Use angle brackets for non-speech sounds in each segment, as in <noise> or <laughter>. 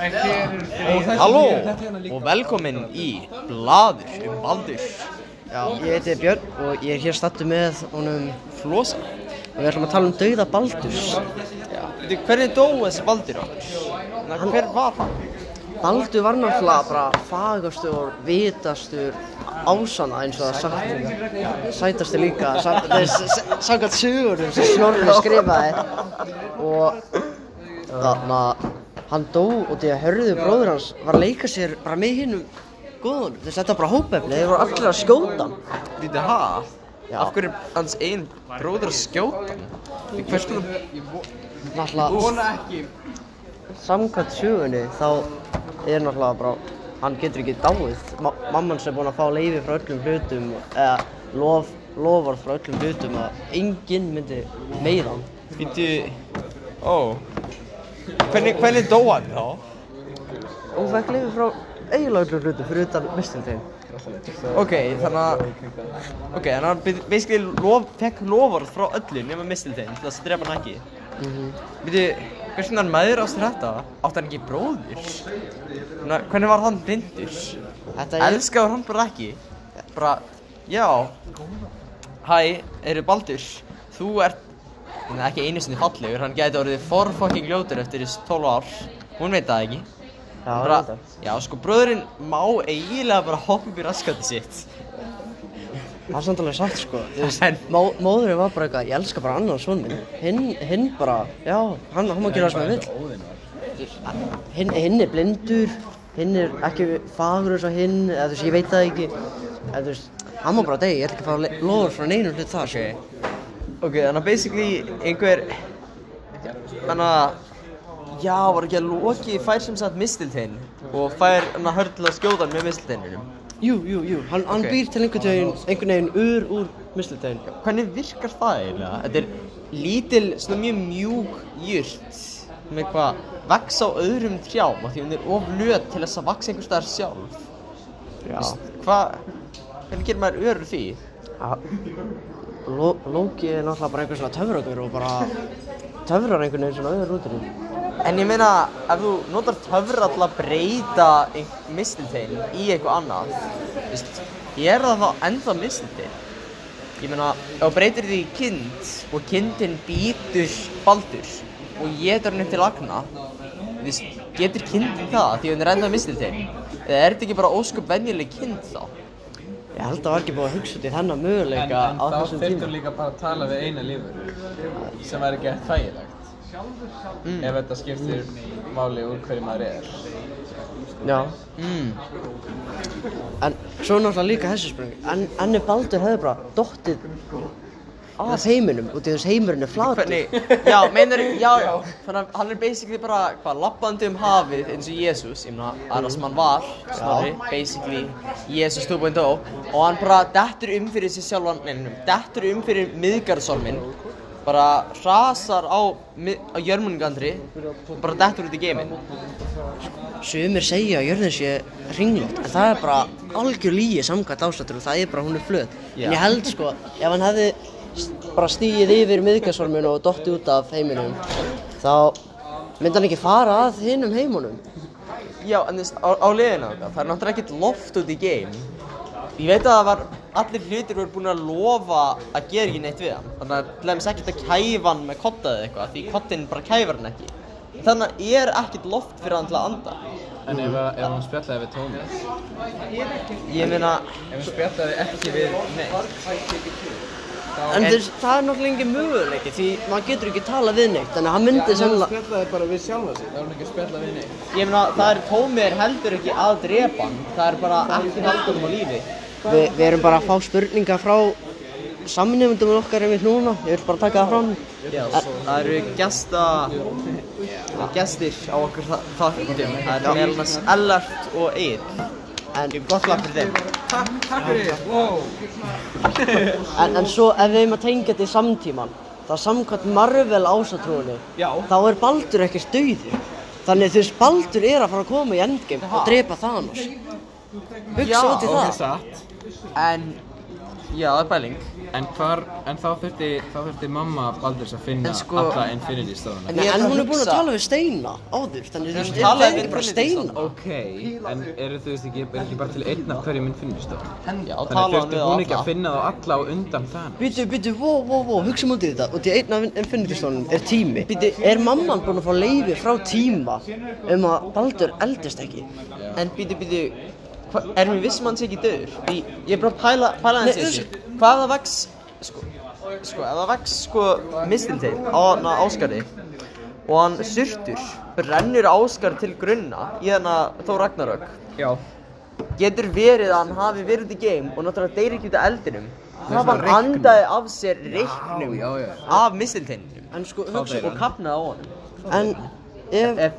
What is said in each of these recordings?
Halló og velkomin í Blaður um Baldur Já, ég heiti Björn og ég er hér stattu með honum Flosa. Og við ætlum að tala um dauða Baldurs. Já, hvernig dó þessi Baldur okkur? Na, hver var hann? Baldur var náttúrulega bara fagastur vitastur ásana eins og það sagt. Sætastur líka sam- það s- s- samkvæmt sögurum sem Snorri skrifaði. Og þannig að hann dó og því að hörðu bróður hans var að leika sér bara með hinnum góðunum. Þess að þetta var bara hópefli, þeir voru allir að skjóta hann. Veitu, ha? Af hverju er hans einn bróður að skjóta hann? Veitu, Hvers konar... náttúrulega samkvæmt sögunni þá er náttúrulega bara hann getur ekki dáið. Ma mamman sem er búin að fá leiði frá öllum hlutum eða lof, lofar frá öllum hlutum að enginn myndi meiða hann. Veitu, ó Hvernig, hvernig dó hann þá? og fekk leiði frá eiginlega hlutum fyrir utan mistiltegn Ok, þannig að Ok, þannig að hann basically lof, fekk lofvarð frá öllu nema mistiltegn til að drepa hann ekki Veitu, hvers vegna maður ástur þetta? Átti hann ekki bróður? Þannig hvernig var hann blindur? Er Elskaður hann bara ekki? Bara, já Hæ, eru Baldur Þú ert Nei, ekki einu sinni fallegur, hann gæti orðið for fucking ljótur eftir þessi 12 ár. Hún veit það ekki. Já, bara, reyndar. Já, sko, bróðurinn má eiginlega bara hoppa upp í raskati sitt. Það er samt alveg satt sko. <laughs> Mó, móðurinn var bara eitthvað, ég elska bara annan son minn. Hinn, hinn bara, já, hann, hann má gera það sem hann vill. Hinn, hinn er blindur hinn er ekki fagur eins og hinn eða þú veist, ég veit það ekki. Eða þú veist, hann má bara degi, ég ætla ekki að fá lofur frá neinum hlut það sko. Ok, þannig að basically einhver Þannig að Já, var ekki að Loki fær sem sagt mistiltein Og fær hann að hörðla skjóðan með mistilteininum jú, jú, jú, hann, hann Ok. býr til einhvern veginn einhvern veginn ur úr mislutegin Hvernig virkar það eiginlega? Þetta er lítil, svona mjög mjúk jurt Með hvað, vex á öðrum trjám af Því hún er of löt til þess að vaxa einhvers staðar sjálf já, Hvað, hvernig gerir maður örur því? Ja, Lo Loki er náttúrulega bara einhver svona töfragur og bara töfrar einhvern veginn svona öður útrinn En ég meina, ef þú notar töfra til að breyta mistiltein í eitthvað annað, veist, er það þá ennþá mistiltein? Ég meina, ef þú breytir því í kind og kindin býtur baldur og getur upp til agna, veist, getur kindin það því hún er ennþá mistiltein? Eða er þetta ekki bara ósköp venjuleg kind þá? Ég held að það var ekki búið að hugsa út í þennan möguleika En, á en þá þessum þurftum tíma. líka bara að tala við eina lífur sem væri gett þægilegt. Ef þetta skiptir máli úr hverju maður er. Já, Mm. en svo er náttúrulega líka þessi spurning. En, enni Baldur hefði bara dottið af heiminum út í þess heimurinn er flatur. Hvernig, já, meinar, já, já, þannig að hann er basically bara, hvað, lappandi um hafið eins og Jésús, ég meina, það það sem hann var, snorri, basically, Jésús 2.0, og hann bara dettur um fyrir sig sjálfan, neina, dettur um fyrir miðgarðsormin, bara hrasar á, á jörmungandri, og bara dettur út í geiminn. Sumir segja að jörðin sé ringlót en það er bara algjör lígi samkvæmt ástættur og það er bara hún er flöt. Já. en ég held sko, ef hann hefði bara stígið yfir miðgasvorminu og dottið út af heiminum þá myndi hann ekki fara að hinum heimunum Já, en þú veist, á, á liðina okkar, það er náttúrulega ekkert loft út í geim. Ég veit að það var, allir hlutir voru búin að lofa að gera ekki neitt við hann. Þannig að til dæmis ekkert að kæfa hann með kotta eða eitthvað, því kottin bara kæfar hann ekki. Þannig að er ekkert loft fyrir hann til að anda. En ef, ef hann spjallaði við Tómas Ég meina, ef hann spjallaði ekki við neitt en þess, það er náttúrulega engin möguleiki því maður getur ekki tala við neitt þannig að hann myndi sennilega spjallaði bara við sjálfa sig er hann ekki að spjalla við neitt ég meina, það er tómir heldur ekki að drepa hann. Það er bara ekki haldur um á lífi. Vi, við erum bara að fá spurningar frá samnefndum okkar einmitt núna ég vil bara taka það fram Já, það eru gesta, gestir á okkur þáttum. Það er meðal annars Ellert og Eil. En, Gott lag fyrir þeim. Takk fyrir, wow. <laughs> En, en svo ef við erum að tengja þetta í samtíman þá samkvæmt Marvel ásatrúinni Já. þá er Baldur ekkert dauður. Þannig þú veist Baldur er að fara að koma í Endgame og drepa Thanos. Hugsa út í Ok, það. satt. En Já, það er pæling. En hvar, en þá þurfti, þá þurfti mamma Baldurs að finna sko- alla Infinity Stone En, en bara hún að er búin að tala við Steina áður, þannig er talaði það við bara Stone. Steina? Ok, en eru þú veist ekki, er ekki bara til einn af hverjum Infinity Stone? Já, Þannig talaði þurfti hún ekki alla. að finna þá alla á undan þann Býtu, býtu, vó, vó, vó, hugsa um út í þetta og því einn af Infinity Stoneum er tími Býtu, er mamman búin að fá leiði frá tíma um að Baldur eldist ekki? En býtu, býtu, hva, erum við vissum hans ekki döður? Ég er bara að pæla, pæla hans Nei, þessu. Hvaða vex, sko, sko, ef það vex, sko, mistiltein á hana Áskari og hann surtur, brennur Áskar til grunna í hana Þó Ragnarök, Já getur verið að hann hafi verið út í geim og náttúrulega deyri ekki út af eldinum. Það svona hann andaði af sér reiknum Já, já. af mistilteininum En sko, hugsa, og kapnaði á honum. en ef, Ef,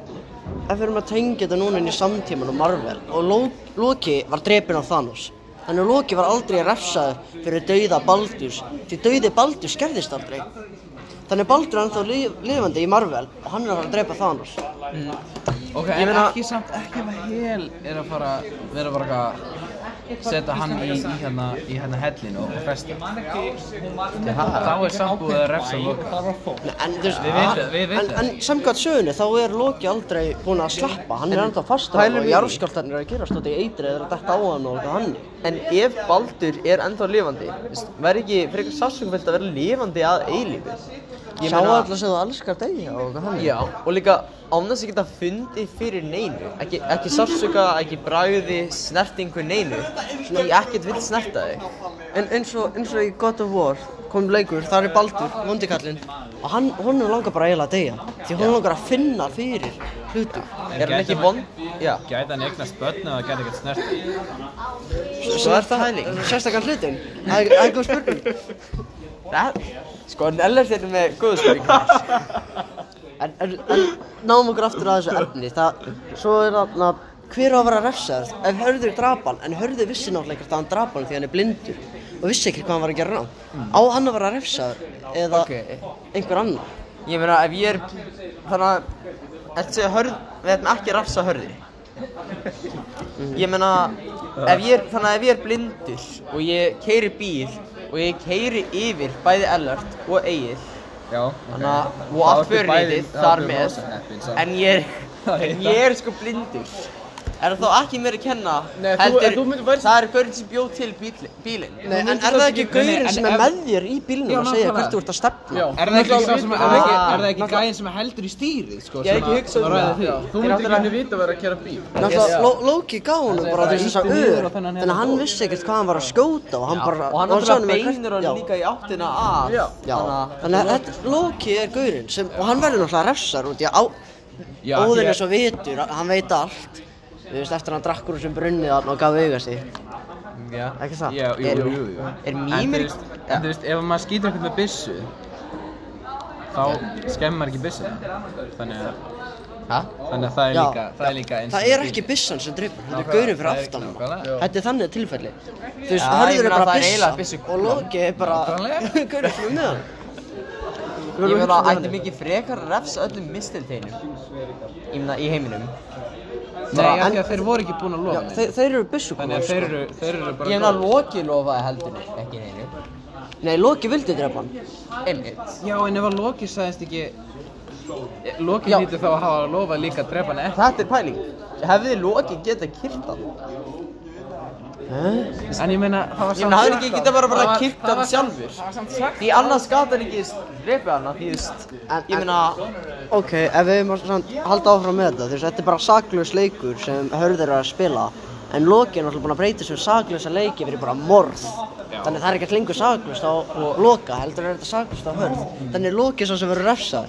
ef við erum að tengja þetta núna inn í samtíman og Marvel og Lo Loki var drepinn af Thanos þannig að Loki var aldrei refsaður fyrir dauða Baldurs. Því dauði Baldurs skerðist aldrei. Þannig að Baldur er ennþá lif lifandi í Marvel og hann er að fara að drepa Thanos. Ok, Ég en ekki samt, ekki að Hel er að fara, vera bara eitthvað setja hann í, í hérna, í hérna hellin og festa. Þá er samt búið að refsa Loka en, þú veist, Við vitum. en, en samkvæmt sögunni þá er Loki aldrei búinn að sleppa. Hann er fastur pælum og jarðskjálftarnir er að gerast út í eitrið eða að detta á hann og eitthvað hann En ef Baldur er ennþá lifandi, verður ekki frekar sásökufullt að vera lifandi að eilífu? Sjá alltaf sem þú elskar degja og eitthvað hann Já, og líka án þess að geta fundið fyrir neinu, ekki, ekki sásöka, ekki bragði, snertingu neinu, svona ég ekkert vill snerta þig. En eins og, eins og í God of War kom leikur, þar er Baldur, vondikallinn og hann, honum langar bara eiginlega að deyja því hún langar að finna fyrir hlutum Er hann ekki vond? Já, Gæti hann eignast börn eða gæti ekkert snert svo er það hæling. Sérstakar hlutin, það er- það er góð spurning Það, sko, Ellert er með góðu spurningar. <laughs> En, en, en náum okkur aftur að þessu efni það, svo er þarna hver á að vera refsaður ef Hörður drap hann en Hörður vissi náttúrulega ekkert að hann drap hann því hann er blindur og vissi ekki hvað hann var að gera rám á hann að vera refsaður eða Ok. einhver annar Ég meina, ef ég er, þannig að, eftir að hörð, við ætlum ekki að rafsa hörði. Ég meina, ef ég er, þannig að ef ég er blindur og ég keiri bíl og ég keiri yfir bæði Ellert og Egil, Já, þannig að, og allt föruneytið þar með, en ég er, <laughs> en ég er sko blindur. Er það þá ekki mér að kenna, Nei, þú- heldur, en þú myndir- væri- það er gaurinn sem bjóð til bíl, bílinn. Nei, en er það ekki gaurinn sem er með þér í bílnum Já, að segja nákvæmlega. hvert þú ert að stefna? Já. Er það ekki sá sem, er það ekki, er það ekki gæinn sem heldur í stýrið, sko? Ég hef ekki að- hugsað um það. því? Þú myndir ekki vita að vera að kera bíl. Náttúrulega. Lo- Loki gaf honum bara bara þess að ýtti niður ör á þennan Þannig að hann hérna vissi ekkert hvað hann var að skjóta og hann bara Og hann og sagði náttúrulega honum hvert- beinir hann Já. líka í áttina að. Já. Já, þannig að þetta- Loki er gaurinn sem, og hann verður náttúrulega refsar út í að á, Já, Óðinn því er að- svo vitur, hann veit allt Þú veist, eftir að hann drakk úr þessum brunni þarna og gaf auga sig já. Ekki það? Já, jú, Er- jú, jú, jú. er mýmir- en þú veist, ef maður skýtur eitthvað með byssu, þá skemmar ekki byssuna. Þannig að, Hæ? þannig að það er líka, það er líka eins Það og er bíll. ekki byssan sem dreipur, þetta er gaurinn fyrir það er aftan. Þetta er þannig tilfelli Þú veist, hörður er meina, bara það er byssu- og Loki er bara <laughs> gaurinn fyrir með hann Ég meina, ætti mikið frekar að refsa öllum mistilteinum Ég meina, í heiminum. Nei, af því að þeir voru ekki búin að lofa Já, þeir, þeir eru Þannig að þeir sko. eru, þeir eru bara Ég meina, Loki lofaði heldur ekki neinu. Nei, Loki vildi drepa hann. Einmitt. Já, en ef að Loki sagðist ekki Loki hlýtur þá að hafa lofað líka að drepa hann ekki. Þetta er pæling. Hefði Loki getað kyrkt hann? Hæ? En ég meina, það var Ég meina, hafði ekki getað bara bara það hann samt- sjálfur. Það var samt sagt Því annars gata hann ekki drepið hann Því, þú veist En- Ég meina Ok, ef við erum að halda áfram með þetta, þú veist, þetta er bara saklaus leikur sem hörður er að spila. En Loki er náttúrulega búinn að breyta þessu saklausa leiki fyrir bara morð. Þannig það er ekkert lengur saklaust á Loka, heldur er þetta saklaust á hörð. Þannig er Loki svo sem verður refsað.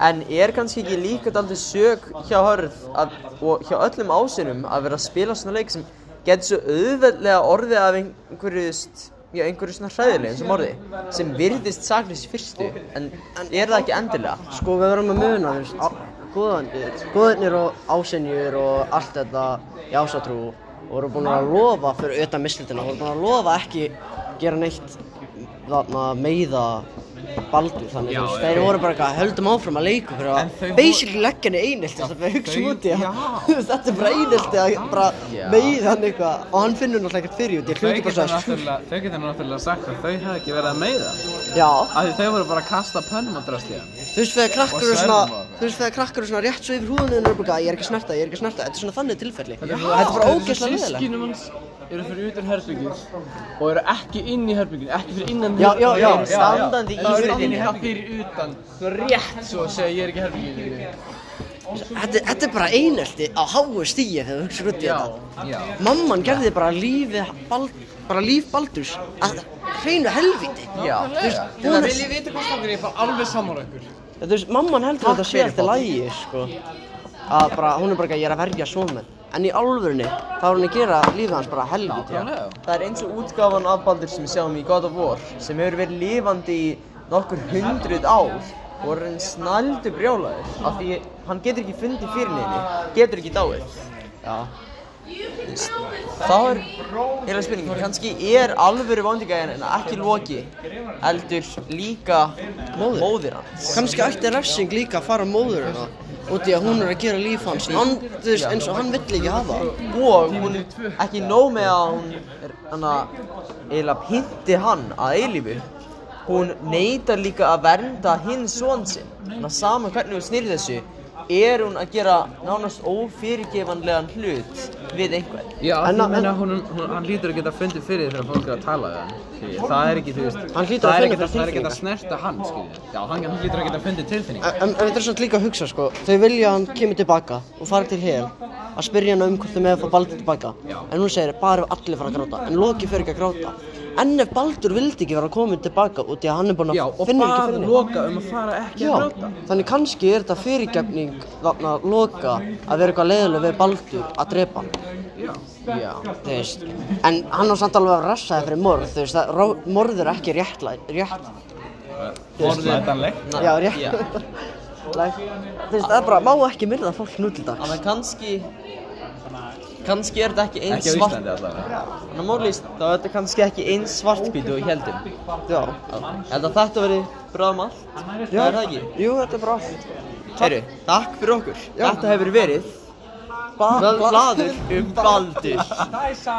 En er kannski ekki líka daldið sög hjá Hörð að, og hjá öllum ásinum að vera að spila svona leik sem getur svo auðveldlega orðið af einhverju, já, einhverju svona hræðileg eins og morði sem virðist saklýs í fyrstu en, er það ekki endilega? Sko, við verðum að muna, goðanir, goðanir og ásenjur og allt þetta í ásatrú voru búin að lofa fyrir utan mislutina, voru búin að lofa ekki gera neitt þarna meiða Baldur þannig já. þeir voru bara eitthvað höldum áfram að leika að voru- basically leggja henni einhelti þess að við hugsa út í að <laughs> þetta er bara einhelti að bara Já. meiða hann eitthvað. Og hann finnur náttúrulega ekkert fyrir út í hluti bara svo þau geta náttúrulega sagt að þau hefði ekki verið að meiða já. Af því þau voru bara að kasta pönnum og drast í hann þú veist þegar krakkar Og eru svona og- þú veist þegar krakkar eru svona rétt svo yfir húðunni og bara ég er ekki að snerta ég er ekki að snerta þetta er svona þannig tilfelli. Þetta er bara ógeðslega leðilegt Sískinum hans eru fyrir utan herbyggið og eru ekki inn í herbyggið, ekki fyrir innan Já, já, já. herbergið. Standandi í Það eru fyrir utan, svo rétt svo að segja ég er ekki í herbyggið þetta, þetta er bara einhelti á háu stíi þegar þú hugsa út í Já, þetta. Já. Mamman gerði bara lífi bald, bara líf Baldurs að hreinu helviti Já. Þú viljið vita hvað strákar ég er bara alveg saman á ykkur þú veist mamman heldur að þetta sé fyrir, alltaf lægi sko. Að bara hún er bara ekki að ég er að verja svomenn en í alvörunni þá er hún að gera lífið hans bara helviti Það er eins og útgáfan af Baldur sem við sjáum í God of War sem hefur verið lifandi í nokkur hundruð ár og er hann snældu brjálaður af því hann getur ekki fundið fyrir neini, getur ekki dáið. já Þá er eiginlega spurningin, kannski er alvöru vandingæðin en ekki Loki heldur líka Móðir. móðir hans. kannski ætti refsing líka að fara móður hérna út í að hún er að gera líf hans veist, eins og hann vill ekki hafa og hún ekki nóg með að hún er eiginlega pynti hann að eilífu hún neytar líka að vernda hinn svon sinn þannig að sama hvernig hún snýr þessu er hún að gera nánast ófyrirgefanlegan hlut við einhvern? Já, En að- ég meina hún, hún, hann lítur að geta fundið fyrir því þegar fólk er að tala við hann skilji. Það er ekki, þú veist Hann hlýtur það að er ekki er ekki að tilfinningar. snerta hann, skilji. Já, hann, hann lítur að geta fundið tilfinning en, en þetta er svona líka að hugsa sko. Þau vilja að hann kemur tilbaka og fara til hel að spyrja hann um hvort þau með að fá Baldur tilbaka. En hún segir bara ef allir fara að gráta. En Loki fyrir ekki að gráta en ef Baldur vildi ekki vera komin tilbaka út í að hann er búinn Já, að og finna ekki bara fyrir henni. loka um að fara ekki Já, að gráta. þannig kannski er þetta fyrirgefning þarna loka að vera eitthvað leiðilega við Baldur að drepa hann. Já, Já, þú veist En hann á samt alveg að rassaði fyrir morð Þú veist, að rá- morð er ekki réttlæt Rétt Forðlætanlegt Já, rétt <laughs> Þú veist, það er bara, má ekki myrða fólk nú til dags. Þannig að kannski kannski er þetta ekki eins Ekki á svart Íslandi allavega. Þannig að mórlist þá er þetta kannski ekki eins svartbít og heldum. Já, ég held að þetta veri bráðum allt? Það er það ekki? Jú, þetta er allt Heyru, takk fyrir okkur. Þetta hefur verið Blaður um Baldur